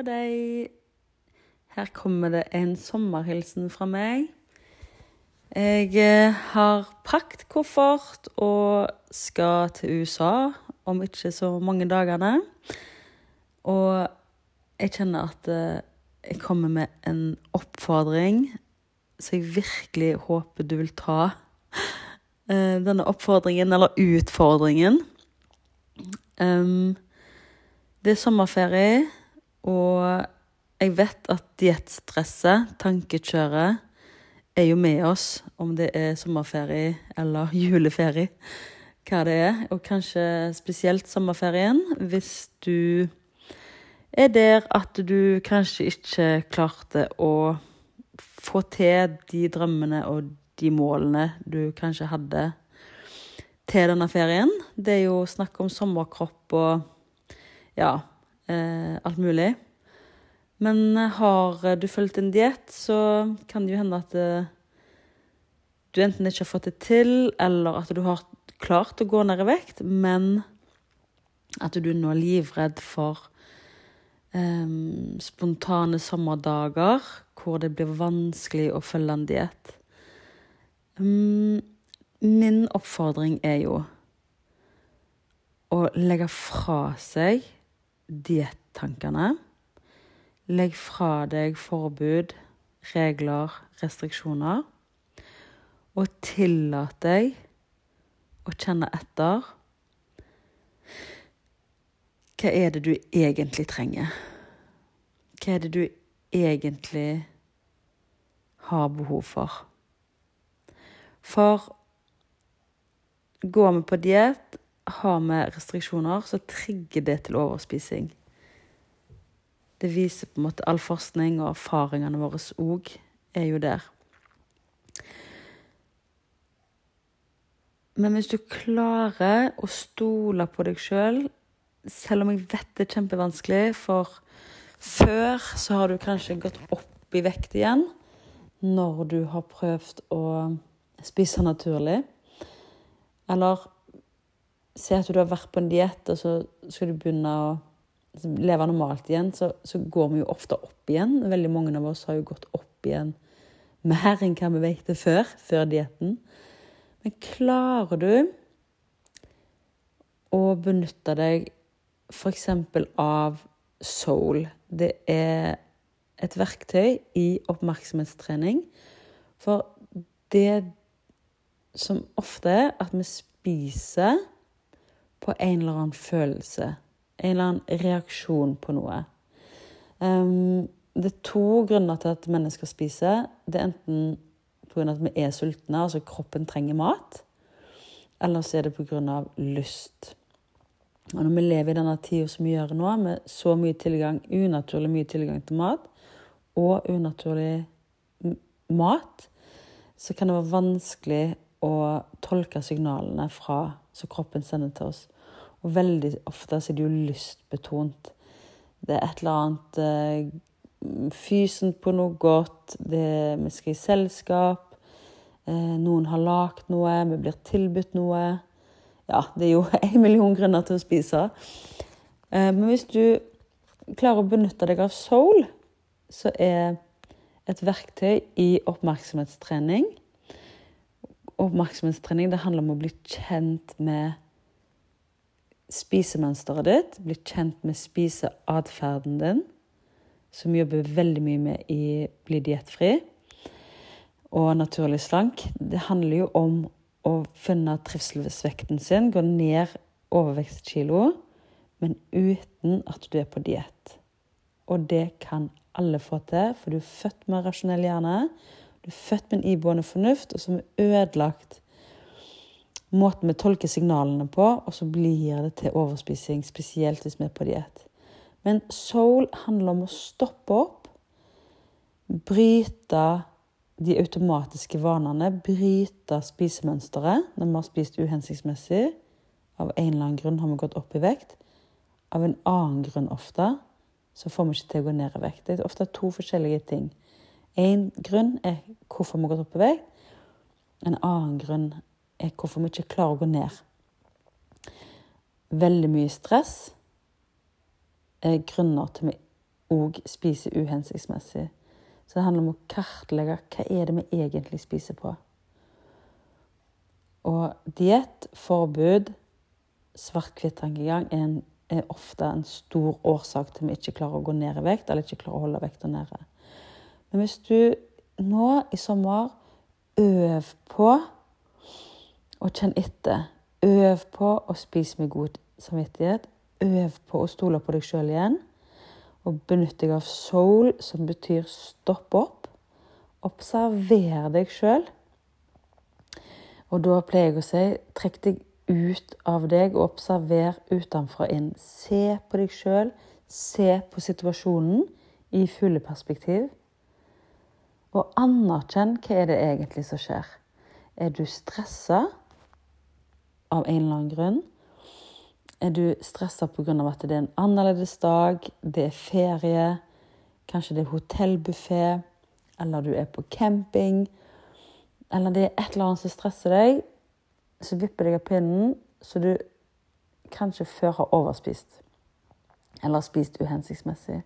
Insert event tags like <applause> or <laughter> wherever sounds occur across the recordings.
på deg. Her kommer det en sommerhilsen fra meg. Jeg eh, har pakket koffert og skal til USA om ikke så mange dagene. Og jeg kjenner at eh, jeg kommer med en oppfordring så jeg virkelig håper du vil ta. <laughs> Eh, denne oppfordringen, eller utfordringen. Um, det er sommerferie, og jeg vet at diettstresset, tankekjøret, er jo med oss, om det er sommerferie eller <laughs> juleferie, hva det er. Og kanskje spesielt sommerferien, hvis du er der at du kanskje ikke klarte å få til de drømmene og de målene du kanskje hadde til denne ferien. Det er jo snakk om sommerkropp og ja, alt mulig. Men eh, har du fulgt en diett, så kan det jo hende at eh, du enten ikke har fått det til, eller at du har klart å gå ned i vekt, men at du nå er livredd for um, spontane sommerdager hvor det blir vanskelig å følge en diett. Um, min oppfordring er jo å legge fra seg diettankene. Legg fra deg forbud, regler, restriksjoner. Og tillat deg å kjenne etter. Hva er det du egentlig trenger? Hva er det du egentlig har behov for? For går vi på diett, har vi restriksjoner, så trigger det til overspising. Det viser på en måte all forskning, og erfaringene våre òg er jo der. Men hvis du klarer å stole på deg sjøl, selv, selv om jeg vet det er kjempevanskelig, for før så har du kanskje gått opp i vekt igjen når du har prøvd å spise naturlig. Eller si at du har vært på en diett, og så skal du begynne å leve normalt igjen, så, så, går vi jo ofte opp igjen. Veldig mange av oss har jo gått opp igjen mer enn hva vi veide før, før dietten. Men klarer du å benytte deg f.eks. av soul Det er et verktøy i oppmerksomhetstrening. For det som ofte er at vi spiser på en eller annen følelse. En eller annen reaksjon på noe. Um, det er to grunner til at mennesker spiser. Det er enten pga. at vi er sultne, altså kroppen trenger mat. Eller så er det pga. lyst. Og når vi lever i denne tida som vi gjør nå, med så mye tilgang, unaturlig mye tilgang til mat, og unaturlig mat, så kan det være vanskelig å tolke signalene fra, som kroppen sender til oss. Og veldig ofte er det jo lystbetont. Det er et eller annet eh, fysen på noe godt, det, vi skal i selskap, eh, noen har lagd noe, vi blir tilbudt noe. Ja, det er jo <laughs> en million grunner til å spise. Eh, men hvis du klarer å benytte deg av soul, så er et verktøy i oppmerksomhetstrening Oppmerksomhetstrening det handler om å bli kjent med spisemønsteret ditt, bli kjent med spiseatferden din, som jobber veldig mye med i Bli diettfri og naturlig slank. Det handler jo om å finne trivselsvekten sin, gå ned overvekstkilo, men uten at du er på diett. Og det kan alle få til, for du er født med rasjonell hjerne. Er født med en iboende fornuft, og som er ødelagt måten vi tolker signalene på, og så blir det til overspising, spesielt hvis vi er på diett. Men soul handler om å stoppe opp, bryte de automatiske vanene, bryte spisemønsteret når vi har spist uhensiktsmessig. Av en eller annen grunn har vi gått opp i vekt. Av en annen grunn ofte så får vi ikke til å gå ned i vekt. Det er ofte to forskjellige ting. En grunn er hvorfor vi går opp i vekt. En annen grunn er hvorfor vi ikke klarer å gå ned. Veldig mye stress er grunner til vi òg spiser uhensiktsmessig. Så det handler om å kartlegge hva er det vi egentlig spiser på. Og diett, forbud, svart-hvitt-tankegang er, er, ofte en stor årsak til vi ikke klarer å gå ned i vekt, eller ikke klarer å holde vekta nede. Men hvis du nå i sommer øver på å kjenne etter, øv på å spise med god samvittighet, øv på å stole på deg sjøl igjen, og benytt deg av soul, som betyr stopp opp. Observer deg sjøl. Og da pleier jeg å si trekk deg ut av deg og observer utenfra inn. Se på deg sjøl, se på situasjonen i fugleperspektiv. Og anerkjenn hva er det egentlig som skjer. Er du stressa av en eller annen grunn? Er du stressa pga. at det er en annerledes dag, det er ferie, kanskje det er hotellbuffé, eller du er på camping, eller det er et eller annet som stresser deg, så vipper deg av pinnen, så du kanskje før har overspist. Eller spist uhensiktsmessig.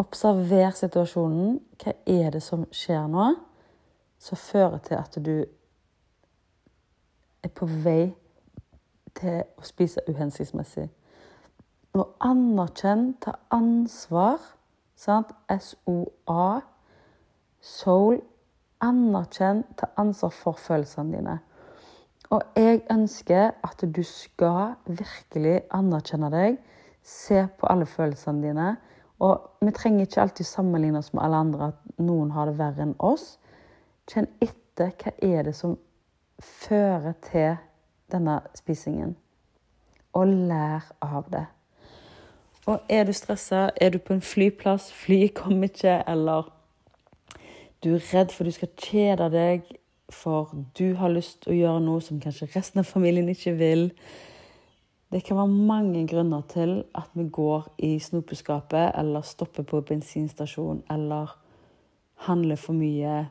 Observer situasjonen. Hva er det som skjer nå, som fører til at du er på vei til å spise uhensiktsmessig. Og anerkjenn, ta ansvar. Sant? SOA. Soul. Anerkjenn, ta ansvar for følelsene dine. Og jeg ønsker at du skal virkelig anerkjenne deg. Se på alle følelsene dine. Og vi trenger ikke alltid sammenligne oss med alle andre, at noen har det verre enn oss. Kjenn etter hva er det som fører til denne spisingen. Og lær av det. Og er du stressa, er du på en flyplass, flyet kommer ikke, eller du er redd for du skal kjede deg, for du har lyst til å gjøre noe som kanskje resten av familien ikke vil. Det kan være mange grunner til at vi går i snopeskapet, eller stopper på bensinstasjon, eller handler for mye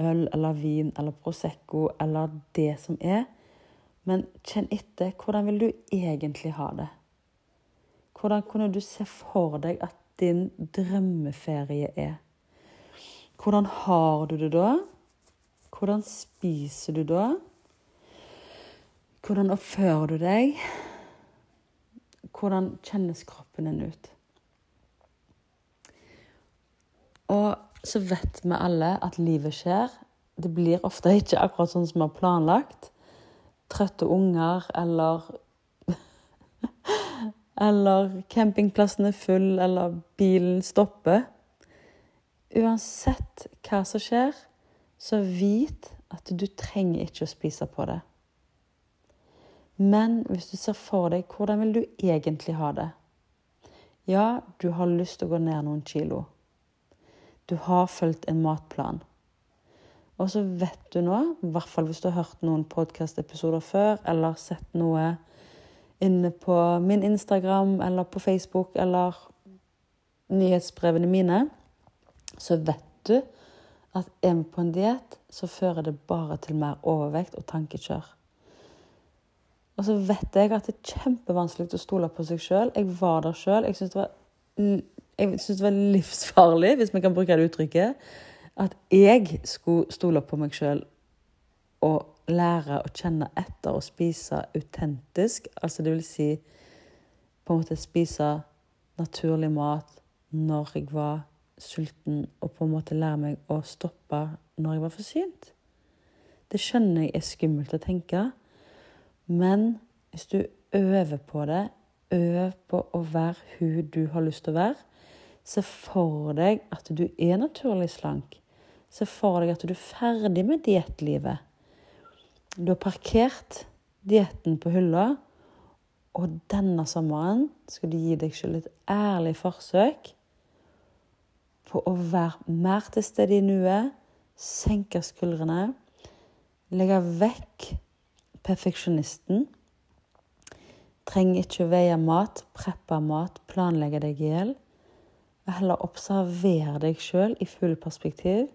øl eller vin eller Prosecco eller det som er. Men kjenn etter. Hvordan vil du egentlig ha det? Hvordan kunne du se for deg at din drømmeferie er? Hvordan har du det da? Hvordan spiser du da? Hvordan oppfører du deg? Hvordan kjennes kroppen din ut? Og så vet vi alle at livet skjer. Det blir ofte ikke akkurat sånn som vi har planlagt trøtte unger eller <laughs> Eller campingplassen er full, eller bilen stopper. Uansett hva som skjer, så vit at du trenger ikke å spise på det. Men hvis du ser for deg hvordan vil du egentlig ha det? Ja, du har lyst til å gå ned noen kilo. Du har fulgt en matplan. Og så vet du nå, i hvert fall hvis du har hørt noen podkast-episoder før, eller sett noe inne på min Instagram eller på Facebook eller nyhetsbrevene mine, så vet du at er vi på en diett, så fører det bare til mer overvekt og tankekjør. Og så vet jeg at det er kjempevanskelig å stole på seg sjøl. Jeg var der sjøl. Jeg syns det, det, var livsfarlig, hvis vi kan bruke det uttrykket at jeg skulle stole på meg sjøl og lære å kjenne etter og spise autentisk. Altså det vil si på en måte spise naturlig mat når jeg var sulten, og på en måte lære meg å stoppe når jeg var forsynt. Det skjønner jeg er skummelt å tenke, men hvis du øver på det, øv på å være hun du har lyst til å være, se for deg at du er naturlig slank. Se for deg at du er ferdig med diettlivet. Du har parkert dietten på hylla, og denne sommeren skal du gi deg selv et ærlig forsøk på å være mer til stede i nuet, senke skuldrene, legge vekk perfeksjonisten. Trenger ikke å veie mat, preppe mat, planlegge deg i hjel. Heller observere deg sjøl i full perspektiv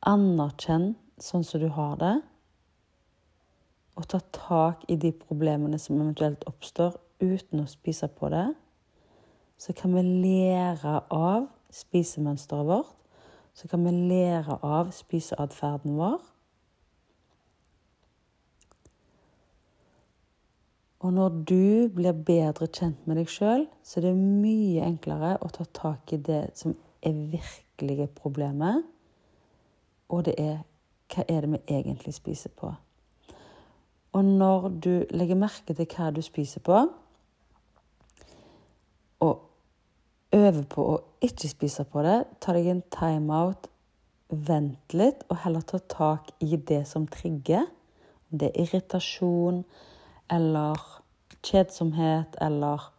Anerkjenn sånn som du har det, og ta tak i de problemene som eventuelt oppstår, uten å spise på det. så kan vi lære av spisemønsteret vårt. Så kan vi lære av spiseatferden vår. Og når du blir bedre kjent med deg sjøl, så er det mye enklere å ta tak i det som er virkelige problemet, og det er hva er det vi egentlig spiser på. Og når du legger merke til hva du spiser på, og øver på å ikke spise på det, ta deg en timeout, vent litt, og heller ta tak i det som trigger. Om det er irritasjon, eller kjedsomhet eller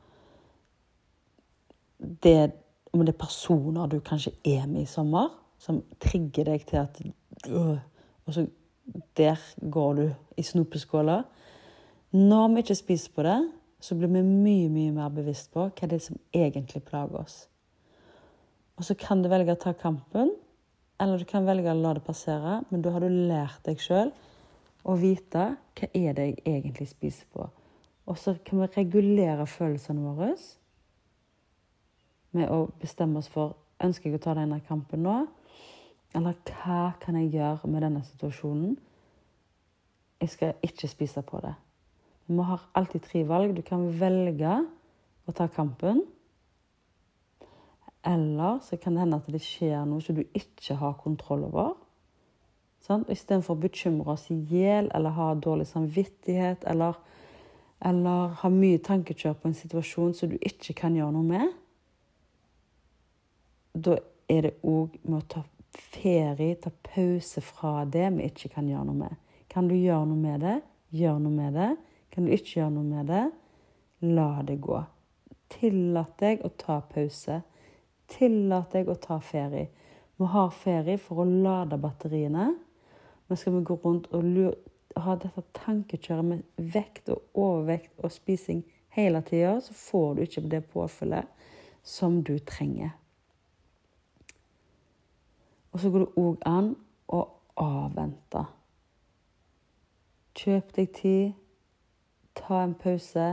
det, Om det er personer du kanskje er med i sommer, som trigger deg til at øh, Og så der går du i snopeskåla. Når vi ikke spiser på det, så blir vi mye, mye mer bevisst på hva det er som egentlig plager oss. Og så kan du velge å ta kampen, eller du kan velge å la det passere, men da har du lært deg sjøl å vite hva er det jeg egentlig spiser på. Og så kan vi regulere følelsene våre med å bestemme oss for ønsker jeg å ta denne kampen nå. Eller hva kan jeg gjøre med denne situasjonen? Jeg skal ikke spise på det. Vi har alltid tre valg. Du kan velge å ta kampen. Eller så kan det hende at det skjer noe som du ikke har kontroll over. Sant? Istedenfor å bekymre oss i hjel eller ha dårlig samvittighet eller, eller ha mye tankekjør på en situasjon som du ikke kan gjøre noe med, da er det òg med å ta ferie, ta pause fra det vi ikke kan gjøre noe med. Kan du gjøre noe med det, gjør noe med det. Kan du ikke gjøre noe med det, la det gå. Tillat deg å ta pause. Tillat deg å ta ferie. Vi har ferie for å lade batteriene. Men skal vi gå rundt og ha dette tankekjøret med vekt og overvekt og spising hele tida, så får du ikke det påfyllet som du trenger. Og så går det òg an å avvente. Kjøp deg tid. Ta en pause.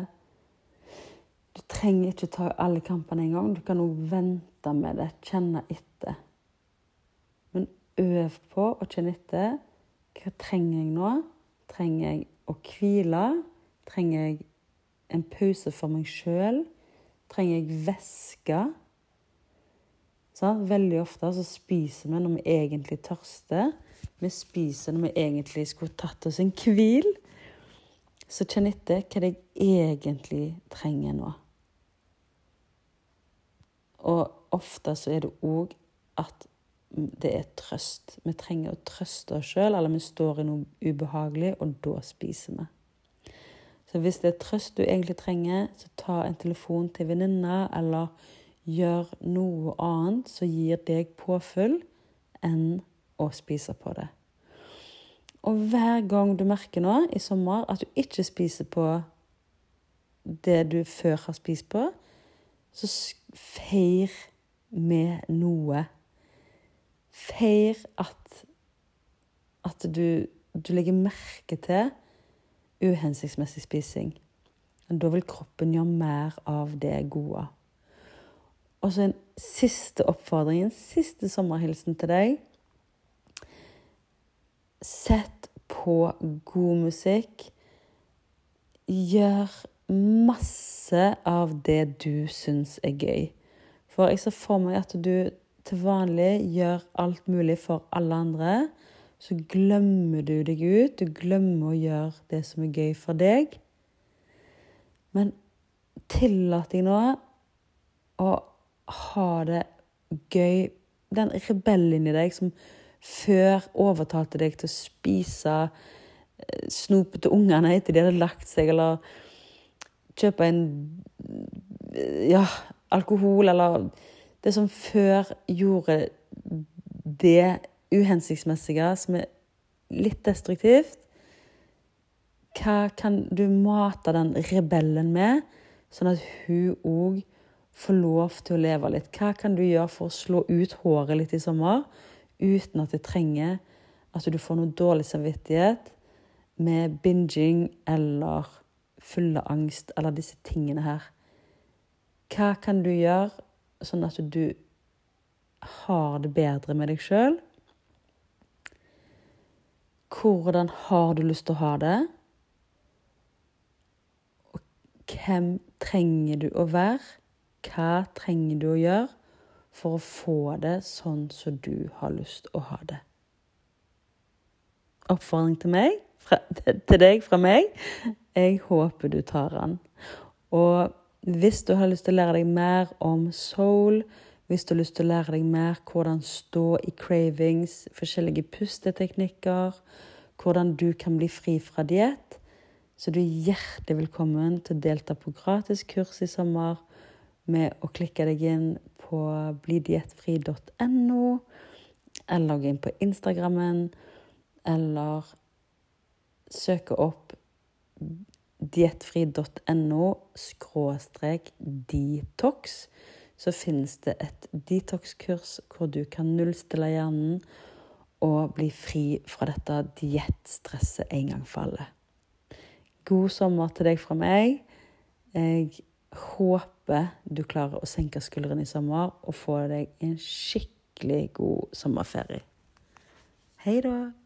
Du trenger ikke ta alle kampene en gang. Du kan òg vente med det. Kjenne etter. Men øv på å kjenne etter hva trenger jeg nå? Trenger jeg å hvile? Trenger jeg en pause for meg sjøl? Trenger jeg væske? Veldig ofte så spiser vi når vi egentlig tørster. Vi spiser når vi egentlig skulle tatt oss en hvil. Så kjenn etter hva jeg egentlig trenger nå. Og ofte så er det òg at det er trøst. Vi trenger å trøste oss sjøl, eller vi står i noe ubehagelig, og da spiser vi. Så hvis det er trøst du egentlig trenger, så ta en telefon til venninna, eller gjør noe annet som gir deg påfyll, enn å spise på det. Og hver gang du merker nå i sommer at du ikke spiser på det du før har spist på, så feir med noe Feir at, at du, du legger merke til uhensiktsmessig spising. Da vil kroppen gjøre mer av det gode. Og så en siste oppfordring, en siste sommerhilsen til deg. Sett på god musikk. Gjør masse av det du syns er gøy. For jeg ser for meg at du til vanlig gjør alt mulig for alle andre, så glemmer du deg ut. Du glemmer å gjøre det som er gøy for deg. Men tillat deg nå å ha det gøy. Den rebellen i deg som før overtalte deg til å spise snopet snop til ungene etter de hadde lagt seg, eller kjøpe en ja, alkohol, eller det som før gjorde det uhensiktsmessige, som er litt destruktivt Hva kan du mate den rebellen med, sånn at hun òg får lov til å leve litt? Hva kan du gjøre for å slå ut håret litt i sommer, uten at det trenger at du får noe dårlig samvittighet med binging eller fulle angst eller disse tingene her? Hva kan du gjøre sånn at du har det bedre med deg sjøl? Hvordan har du lyst til å ha det? Og hvem trenger du å være? Hva trenger du å gjøre for å få det sånn som du har lyst til å ha det? Oppfordring til meg, fra, <laughs> til deg fra meg. Jeg håper du tar den. Og hvis du har lyst til å lære deg mer om soul, hvis du har lyst til å lære deg mer hvordan stå i cravings, forskjellige pusteteknikker, hvordan du kan bli fri fra diett, så du er hjertelig velkommen til å delta på gratis kurs i sommer med å klikke deg inn på blidiettfri.no, eller logge inn på Instagrammen, eller søke opp diettfri.no skråstrek detox så finnes det et detox-kurs hvor du kan nullstille hjernen og bli fri fra dette diettstresset en gang for alle. God sommer til deg fra meg. Jeg håper du klarer å senke skuldrene i sommer og få deg en skikkelig god sommerferie. Hei da.